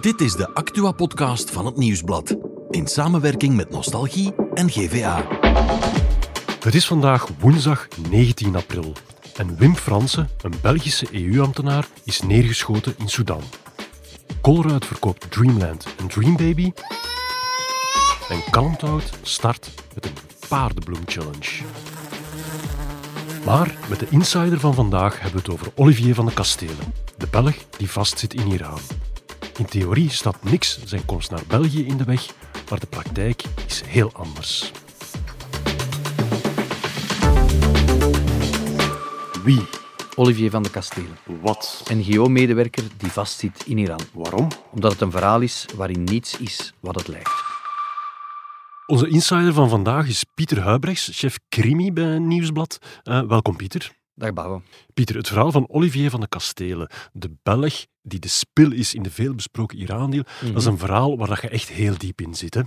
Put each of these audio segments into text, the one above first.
Dit is de Actua-podcast van het Nieuwsblad. In samenwerking met Nostalgie en GVA. Het is vandaag woensdag 19 april. En Wim Fransen, een Belgische EU-ambtenaar, is neergeschoten in Sudan. Colruyt verkoopt Dreamland en Dreambaby. En Kalmthout start met een paardenbloem challenge. Maar met de insider van vandaag hebben we het over Olivier van de Kastelen, de Belg die vastzit in Iran. In theorie staat niks zijn komst naar België in de weg, maar de praktijk is heel anders. Wie? Olivier van de Kastelen, Wat? NGO-medewerker die vastzit in Iran. Waarom? Omdat het een verhaal is waarin niets is wat het lijkt. Onze insider van vandaag is Pieter Huibrechts, chef crimi bij Nieuwsblad. Eh, welkom Pieter. Dag Bouwen. Pieter, het verhaal van Olivier van de Kastelen, de Belg die de spil is in de veelbesproken Iran-deal, dat is een verhaal waar dat je echt heel diep in zit. Hè?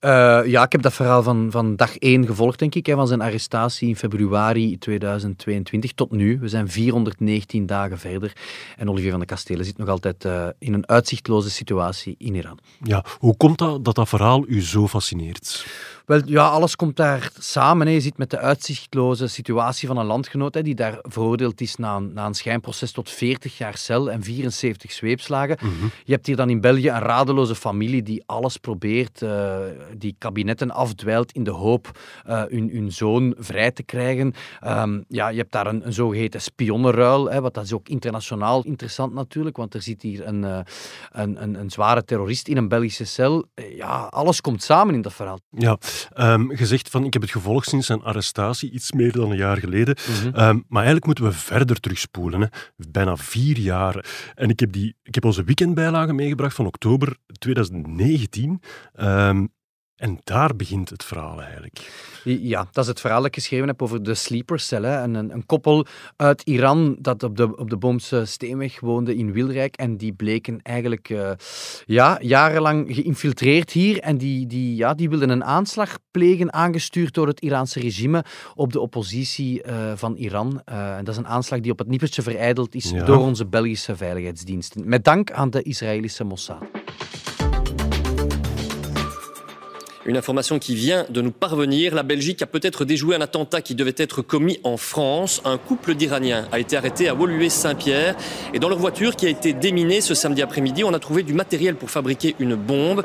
Eh, ja, ik heb dat verhaal van, van dag 1 gevolgd, denk ik, hè, van zijn arrestatie in februari 2022 tot nu. We zijn 419 dagen verder en Olivier van de Kastelen zit nog altijd eh, in een uitzichtloze situatie in Iran. Ja, hoe komt dat dat dat verhaal u zo fascineert? Wel, ja, alles komt daar samen. Hè. Je zit met de uitzichtloze situatie van een landgenoot hè, die daar veroordeeld is na een, na een schijnproces tot 40 jaar cel en 74 zweepslagen. Je hebt hier dan in België een radeloze familie die alles probeert, eh, die kabinetten afdwijlt in de hoop eh, hun, hun zoon vrij te krijgen. Ehm, ja, je hebt daar een, een zogeheten spionnenruil, hè, wat dat is ook internationaal interessant natuurlijk, want er zit hier een, eh, een, een, een zware terrorist in een Belgische cel. Ja, alles komt samen in dat verhaal. Ja, je zegt van ik heb het gevolgd sinds zijn arrestatie, iets meer dan een jaar geleden. Ehm, maar eigenlijk moeten we verder terugspoelen, hè. bijna vier jaar. En ik heb, die, ik heb onze weekendbijlage meegebracht van oktober 2019. Ehm, en daar begint het verhaal eigenlijk. Ja, dat is het verhaal dat ik geschreven heb over de sleeper cell. Hè. Een, een, koppel uit Iran dat op de, op de Boomse Steenweg woonde in Wilrijk. En die bleken eigenlijk eh, ja, jarenlang geïnfiltreerd hier. En die, die, ja, die wilden een aanslag plegen, aangestuurd door het Iraanse regime op de oppositie eh, van Iran. Eh, en dat is een aanslag die op het nippertje verijdeld is Ja. door onze Belgische veiligheidsdiensten. Met dank aan de Israëlische Mossad. Une information qui vient de nous parvenir. La Belgique a peut-être déjoué un attentat qui devait être commis en France. Un couple d'Iraniens a été arrêté à Woluwe-Saint-Pierre. Et dans leur voiture qui a été déminée ce samedi après-midi, on a trouvé du matériel pour fabriquer une bombe.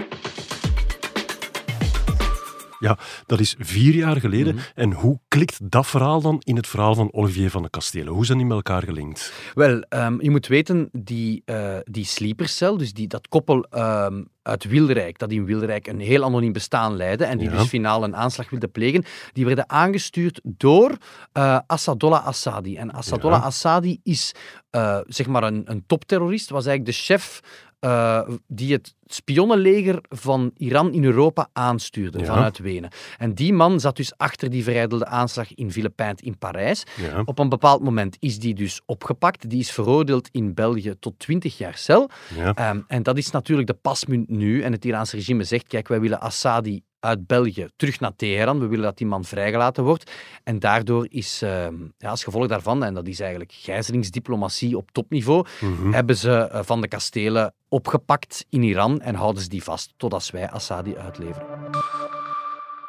Ja, dat is vier jaar geleden. En hoe klikt dat verhaal dan in het verhaal van Olivier van de Kastelen? Hoe zijn die met elkaar gelinkt? Wel, ehm, je moet weten, die, eh die sleepercel, dus die, dat koppel ehm, uit Wilrijk, dat in Wilrijk een heel anoniem bestaan leidde en die Ja. dus finaal een aanslag wilde plegen, die werden aangestuurd door eh Assadollah Assadi. En Assadollah Ja. Assadi is eh, zeg maar een, een topterrorist, was eigenlijk de chef eh, die het spionnenleger van Iran in Europa aanstuurde Ja. vanuit Wenen. En die man zat dus achter die verijdelde aanslag in Villepinte in Parijs. Ja. Op een bepaald moment is die dus opgepakt. Die is veroordeeld in België tot 20 jaar cel. Ja. Ehm, en dat is natuurlijk de pasmunt nu. En het Iraanse regime zegt, kijk, wij willen Assadi uit België terug naar Teheran. We willen dat die man vrijgelaten wordt. En daardoor is, ehm, ja, als gevolg daarvan, en dat is eigenlijk gijzelingsdiplomatie op topniveau, Mhm. hebben ze eh, Van de Kastelen opgepakt in Iran en houden ze die vast totdat wij Assadi uitleveren.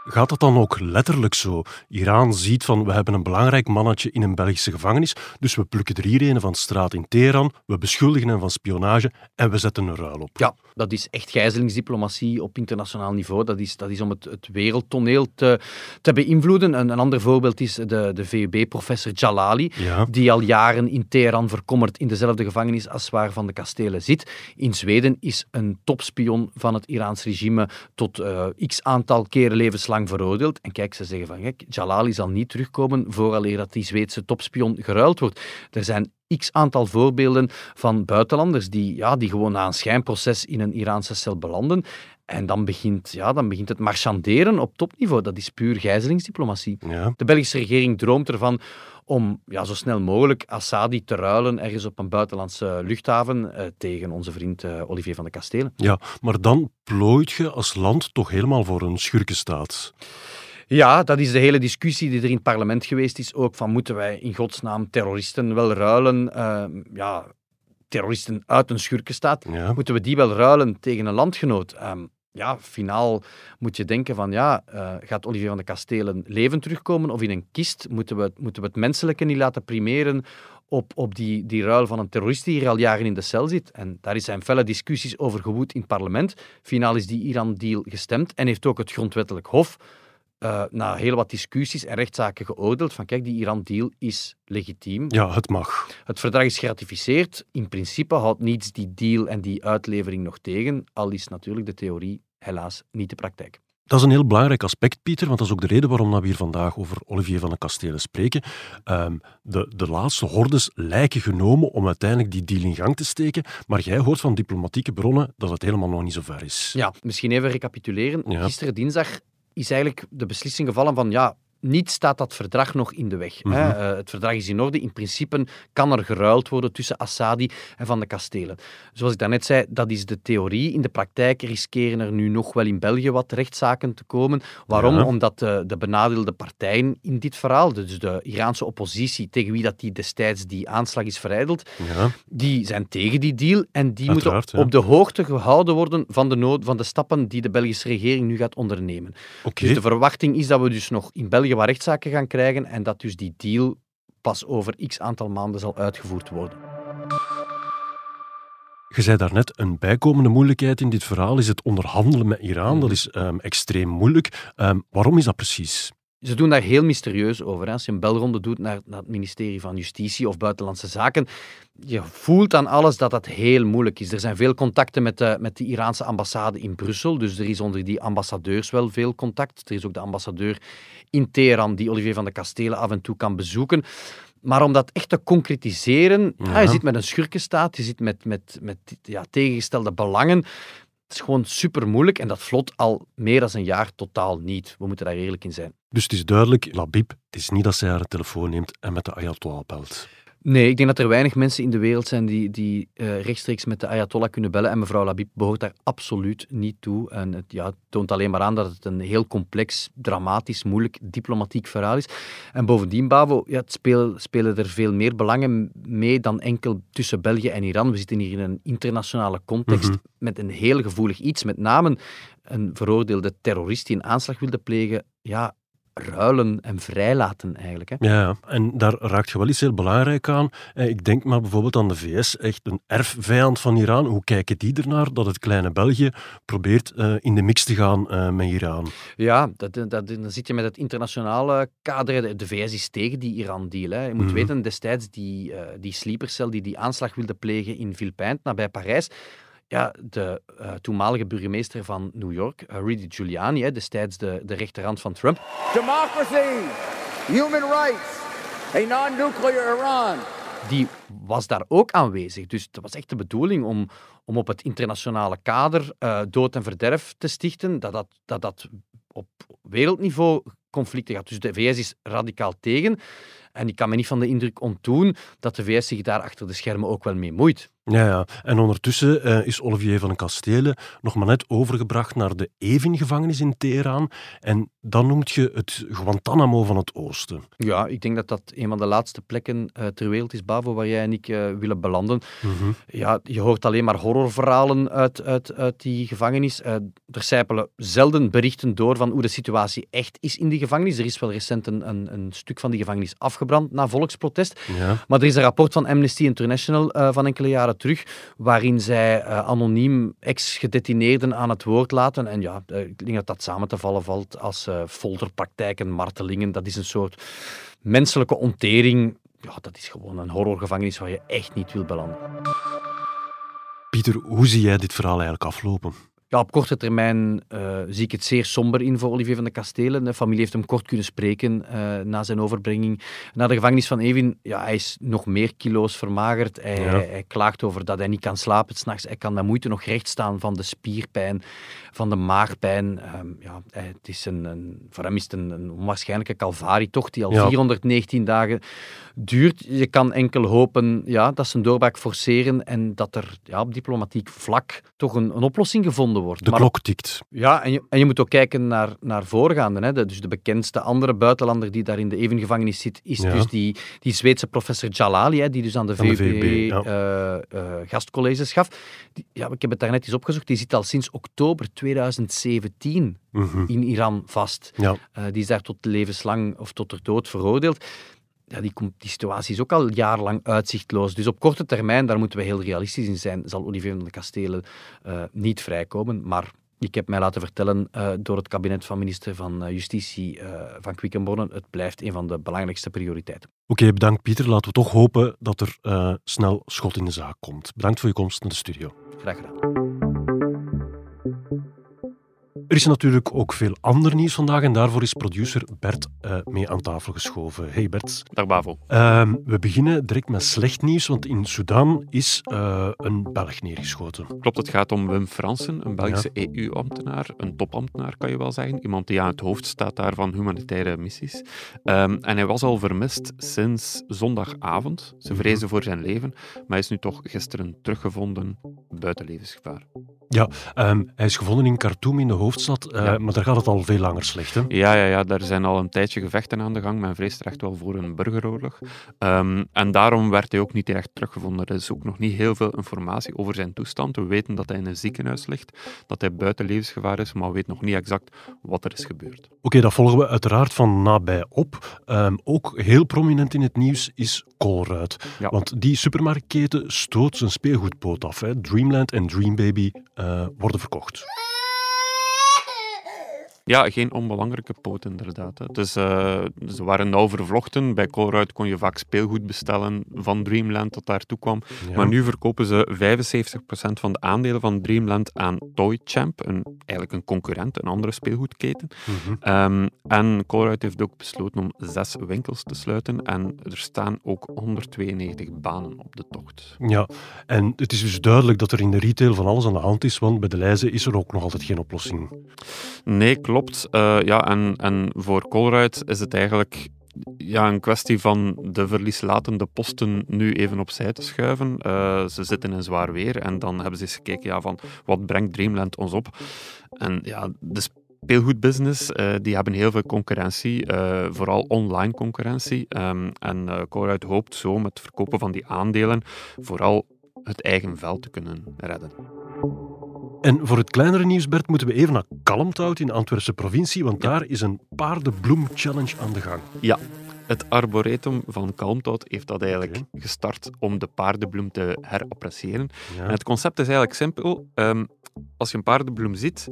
Gaat dat dan ook letterlijk zo? Iran ziet van, we hebben een belangrijk mannetje in een Belgische gevangenis, dus we plukken er hier een van de straat in Teheran, we beschuldigen hem van spionage en we zetten een ruil op. Ja, dat is echt gijzelingsdiplomatie op internationaal niveau. Dat is, dat is om het, het wereldtoneel te, te beïnvloeden. Een, een ander voorbeeld is de, de VUB-professor Jalali, Ja. die al jaren in Teheran verkommerd in dezelfde gevangenis als waar Van de Kastelen zit. In Zweden is een topspion van het Iraans regime tot eh, x aantal keren levenslang veroordeeld. En kijk, ze zeggen van, kijk, Jalali zal niet terugkomen vooraleer dat die Zweedse topspion geruild wordt. Er zijn x aantal voorbeelden van buitenlanders die, ja, die gewoon na een schijnproces in een Iraanse cel belanden. En dan begint, ja, dan begint het marchanderen op topniveau. Dat is puur gijzelingsdiplomatie. Ja. De Belgische regering droomt ervan om ja, zo snel mogelijk Assadi te ruilen ergens op een buitenlandse luchthaven eh, tegen onze vriend eh, Olivier van de Kastelen. ja, maar dan plooit je als land toch helemaal voor een schurkenstaat. Ja, dat is de hele discussie die er in het parlement geweest is. Ook van moeten wij in godsnaam terroristen wel ruilen? Eh, ja, terroristen uit een schurkenstaat, Ja. moeten we die wel ruilen tegen een landgenoot? Ehm, ja, finaal moet je denken van, ja, eh, gaat Olivier van de Kastelen levend terugkomen of in een kist? Moeten we, moeten we het menselijke niet laten primeren op, op die, die ruil van een terrorist die hier al jaren in de cel zit? En daar zijn felle discussies over gewoed in het parlement. Finaal is die Iran-deal gestemd en heeft ook het grondwettelijk hof eh, na heel wat discussies en rechtszaken geoordeeld van kijk, die Iran-deal is legitiem. Ja, het mag. Het verdrag is geratificeerd. In principe houdt niets die deal en die uitlevering nog tegen, al is natuurlijk de theorie helaas niet de praktijk. Dat is een heel belangrijk aspect, Pieter, want dat is ook de reden waarom we hier vandaag over Olivier van den Kastelen spreken. Ehm, de, de laatste hordes lijken genomen om uiteindelijk die deal in gang te steken, maar jij hoort van diplomatieke bronnen dat het helemaal nog niet zo ver is. Ja, misschien even recapituleren. Ja. Gisteren dinsdag is eigenlijk de beslissing gevallen van ja, niet staat dat verdrag nog in de weg. hè. Mhm. Eh, het verdrag is in orde. In principe kan er geruild worden tussen Assadi en Van de Kastelen. Zoals ik daarnet zei, dat is de theorie. In de praktijk riskeren er nu nog wel in België wat rechtszaken te komen. Waarom? Ja. Omdat de, de benadeelde partijen in dit verhaal, dus de Iraanse oppositie, tegen wie dat die destijds die aanslag is verijdeld, Ja, die zijn tegen die deal en die Uiteraard, moeten ja. op de hoogte gehouden worden van de, nood, van de stappen die de Belgische regering nu gaat ondernemen. Dus de verwachting is dat we dus nog in België wat rechtszaken gaan krijgen en dat dus die deal pas over x aantal maanden zal uitgevoerd worden. Je zei daarnet, een bijkomende moeilijkheid in dit verhaal is het onderhandelen met Iran. Mhm. Dat is ehm, extreem moeilijk. Ehm, waarom is dat precies? Ze doen daar heel mysterieus over. Hè. Als je een belronde doet naar, naar het ministerie van Justitie of Buitenlandse Zaken, je voelt aan alles dat dat heel moeilijk is. Er zijn veel contacten met de, met de Iraanse ambassade in Brussel, dus er is onder die ambassadeurs wel veel contact. Er is ook de ambassadeur in Teheran die Olivier van de Kastelen af en toe kan bezoeken. Maar om dat echt te concretiseren, Ja. ja, je zit met een schurkenstaat, je zit met, met, met ja, tegengestelde belangen. Is gewoon super moeilijk en dat vlot al meer dan een jaar totaal niet. We moeten daar eerlijk in zijn. Dus het is duidelijk, Labib, het is niet dat zij haar telefoon neemt en met de Ayatollah belt. Nee, ik denk dat er weinig mensen in de wereld zijn die, die eh, rechtstreeks met de Ayatollah kunnen bellen. En mevrouw Labib behoort daar absoluut niet toe. En het ja, het toont alleen maar aan dat het een heel complex, dramatisch, moeilijk diplomatiek verhaal is. En bovendien, Bavo, ja, het speel- spelen er veel meer belangen mee dan enkel tussen België en Iran. We zitten hier in een internationale context Mhm. met een heel gevoelig iets. Met name een veroordeelde terrorist die een aanslag wilde plegen. Ja, ruilen en vrijlaten eigenlijk. Hè. Ja, en daar raakt je wel iets heel belangrijk aan. Eh, Ik denk maar bijvoorbeeld aan de VS, echt een erfvijand van Iran. Hoe kijken die ernaar dat het kleine België probeert eh, in de mix te gaan eh, met Iran? Ja, dat, dat, dan zit je met het internationale kader. De- VS is tegen die Iran-deal. hè. Je moet Mhm. weten, destijds die, eh die sleepercel die die aanslag wilde plegen in Villepinte, nabij Parijs. Ja, de eh, toenmalige burgemeester van New York, eh, Rudy Giuliani, hè, destijds de, de rechterhand van Trump, democracy, human rights, a non-nuclear Iran. die was daar ook aanwezig. Dus het was echt de bedoeling om, om op het internationale kader eh, dood en verderf te stichten, dat dat, dat dat op wereldniveau conflicten gaat. Dus de VS is radicaal tegen. En ik kan me niet van de indruk ontdoen dat de VS zich daar achter de schermen ook wel mee moeit. Ja, ja. En ondertussen eh, is Olivier van den Kastelen nog maar net overgebracht naar de Evin-gevangenis in Teheran. En dan noemt je het Guantanamo van het Oosten. Ja, ik denk dat dat een van de laatste plekken eh, ter wereld is, Bavo, waar jij en ik eh, willen belanden. Mhm. Ja, je hoort alleen maar horrorverhalen uit, uit, uit die gevangenis. Er sijpelen zelden berichten door van hoe de situatie echt is in die gevangenis. Er is wel recent een, een, een stuk van die gevangenis afgebrand na volksprotest. Ja. Maar er is een rapport van Amnesty International van enkele jaren terug, waarin zij eh, anoniem ex-gedetineerden aan het woord laten. En ja, eh, ik denk dat dat samen te vallen valt als eh folterpraktijken, martelingen. Dat is een soort menselijke ontering. Ja, dat is gewoon een horrorgevangenis waar je echt niet wil belanden. Pieter, hoe zie jij dit verhaal eigenlijk aflopen? Ja, op korte termijn eh, zie ik het zeer somber in voor Olivier van de Kastelen. De familie heeft hem kort kunnen spreken eh, na zijn overbrenging naar de gevangenis van Evin. Ja, hij is nog meer kilo's vermagerd. Hij, Ja. hij klaagt over dat hij niet kan slapen s'nachts. Hij kan met moeite nog recht staan van de spierpijn, van de maagpijn. Ehm, ja, het is een, een, voor hem is het een, een onwaarschijnlijke calvarietocht die al Ja. 419 dagen duurt. Je kan enkel hopen ja, dat ze een doorbraak forceren en dat er ja, op diplomatiek vlak toch een, een oplossing gevonden wordt. De Maar- klok tikt. Ja, en je, en je moet ook kijken naar, naar voorgaande. Hè. De- dus de bekendste andere buitenlander die daar in de evengevangenis zit, is Ja. dus die, die Zweedse professor Jalali, hè, die dus aan de VUB, ja. eh, eh, gastcolleges gaf. Die, ja, ik heb het daarnet eens opgezocht, die zit al sinds oktober 2017 Mhm. in Iran vast. Ja. Eh, die is daar tot levenslang of tot de dood veroordeeld. Ja, die, komt- die situatie is ook al jarenlang uitzichtloos. Dus op korte termijn, daar moeten we heel realistisch in zijn, zal Olivier van de Kastelen eh, niet vrijkomen. Maar ik heb mij laten vertellen eh, door het kabinet van minister van eh, Justitie van Quickenborne, het blijft een van de belangrijkste prioriteiten. Oké, bedankt Pieter. Laten we toch hopen dat er snel schot in de zaak komt. Bedankt voor je komst naar de studio. Graag gedaan. Er is natuurlijk ook veel ander nieuws vandaag en daarvoor is producer Bert eh, mee aan tafel geschoven. Hey Bert. Dag Bavo. Ehm, we beginnen direct met slecht nieuws, want in Sudan is eh, een Belg neergeschoten. Klopt, het gaat om Wim Fransen, een Belgische EU-ambtenaar, een topambtenaar kan je wel zeggen. Iemand die aan het hoofd staat daar van humanitaire missies. Ehm, en hij was al vermist sinds zondagavond. Ze vrezen voor zijn leven, maar hij is nu toch gisteren teruggevonden buiten levensgevaar. Ehm, hij is gevonden in Khartoum in de hoofdstad, eh, Ja. maar daar gaat het al veel langer slecht. Hè? Ja, ja, ja, daar zijn al een tijdje gevechten aan de gang. Men vreest er echt wel voor een burgeroorlog. Ehm, en daarom werd hij ook niet echt teruggevonden. Er is ook nog niet heel veel informatie over zijn toestand. We weten dat hij in een ziekenhuis ligt, dat hij buiten levensgevaar is, maar we weten nog niet exact wat er is gebeurd. Oké, dat volgen we uiteraard van nabij op. Ehm, ook heel prominent in het nieuws is Colruyt. Ja. Want die supermarktketen stoot zijn speelgoedpoot af. Hè. Dreamland en Dreambaby worden verkocht. Ja, geen onbelangrijke poot inderdaad. hè. Dus, eh, ze waren nauw vervlochten. Bij Colruyt kon je vaak speelgoed bestellen van Dreamland dat daartoe kwam. Ja. Maar nu verkopen ze 75% van de aandelen van Dreamland aan Toy Champ, een, eigenlijk een concurrent, een andere speelgoedketen. Mhm. Ehm, en Colruyt heeft ook besloten om zes winkels te sluiten en er staan ook 192 banen op de tocht. Ja, en het is dus duidelijk dat er in de retail van alles aan de hand is, want bij de lijzen is er ook nog altijd geen oplossing. Nee, klopt. Eh, ja, en, en voor Colruyt is het eigenlijk ja, een kwestie van de verlieslatende posten nu even opzij te schuiven. Eh, ze zitten in zwaar weer en dan hebben ze eens gekeken ja, van wat brengt Dreamland ons op. En ja, de speelgoedbusiness, eh, die hebben heel veel concurrentie, vooral online concurrentie. Ehm, en eh Colruyt hoopt zo met het verkopen van die aandelen vooral het eigen veld te kunnen redden. En voor het kleinere nieuws, Bert, moeten we even naar Kalmthout in de Antwerpse provincie, want daar is een paardenbloem-challenge aan de gang. Het arboretum van Kalmthout heeft dat eigenlijk gestart om de paardenbloem te herappreciëren. Ja. En het concept is eigenlijk simpel. Ehm, als je een paardenbloem ziet,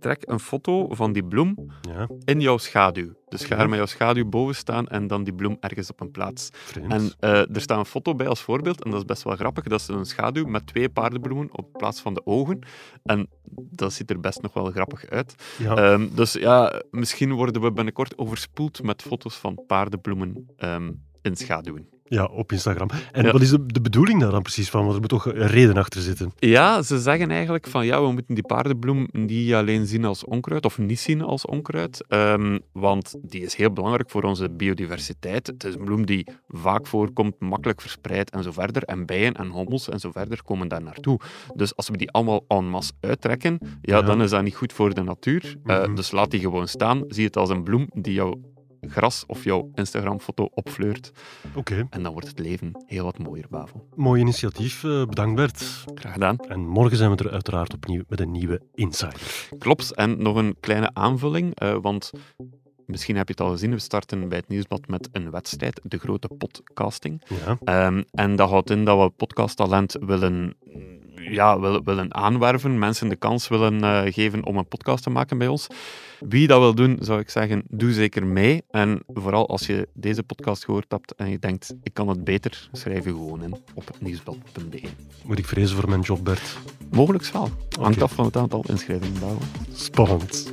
trek een foto van die bloem ja, in jouw schaduw. Dus ga er met jouw schaduw boven staan en dan die bloem ergens op een plaats. vreemd. En eh, er staat een foto bij als voorbeeld, en dat is best wel grappig. Dat is een schaduw met twee paardenbloemen op plaats van de ogen. En dat ziet er best nog wel grappig uit. ja. Ehm, dus ja, misschien worden we binnenkort overspoeld met foto's van paardenbloemen ehm, in schaduwen. Ja, op Instagram. En Ja. wat is de, de bedoeling daar dan precies van? Want er moet toch een reden achter zitten. Ja, ze zeggen eigenlijk van ja, we moeten die paardenbloem niet alleen zien als onkruid, of niet zien als onkruid, ehm, want die is heel belangrijk voor onze biodiversiteit. Het is een bloem die vaak voorkomt, makkelijk verspreid en zo verder. En bijen en hommels en zo verder komen daar naartoe. Dus als we die allemaal en masse uittrekken, ja, Ja. dan is dat niet goed voor de natuur. Eh, Mhm. dus laat die gewoon staan. Zie het als een bloem die jouw gras of jouw Instagram-foto opfleurt. Oké, En dan wordt het leven heel wat mooier, Bavo. mooi initiatief. eh, bedankt, Bert. Graag gedaan. En morgen zijn we er uiteraard opnieuw met een nieuwe Insider. Klopt. En nog een kleine aanvulling, eh, want misschien heb je het al gezien, we starten bij het Nieuwsblad met een wedstrijd, de grote podcasting. Ja, Ehm, en dat houdt in dat we podcasttalent willen, ja, willen, aanwerven, mensen de kans willen eh, geven om een podcast te maken bij ons. Wie dat wil doen, zou ik zeggen, doe zeker mee. En vooral als je deze podcast gehoord hebt en je denkt, ik kan het beter, schrijf je gewoon in op nieuwsblad.be. moet ik vrezen voor mijn job, Bert. Mogelijk wel. Hangt af van het aantal inschrijvingen. Spannend.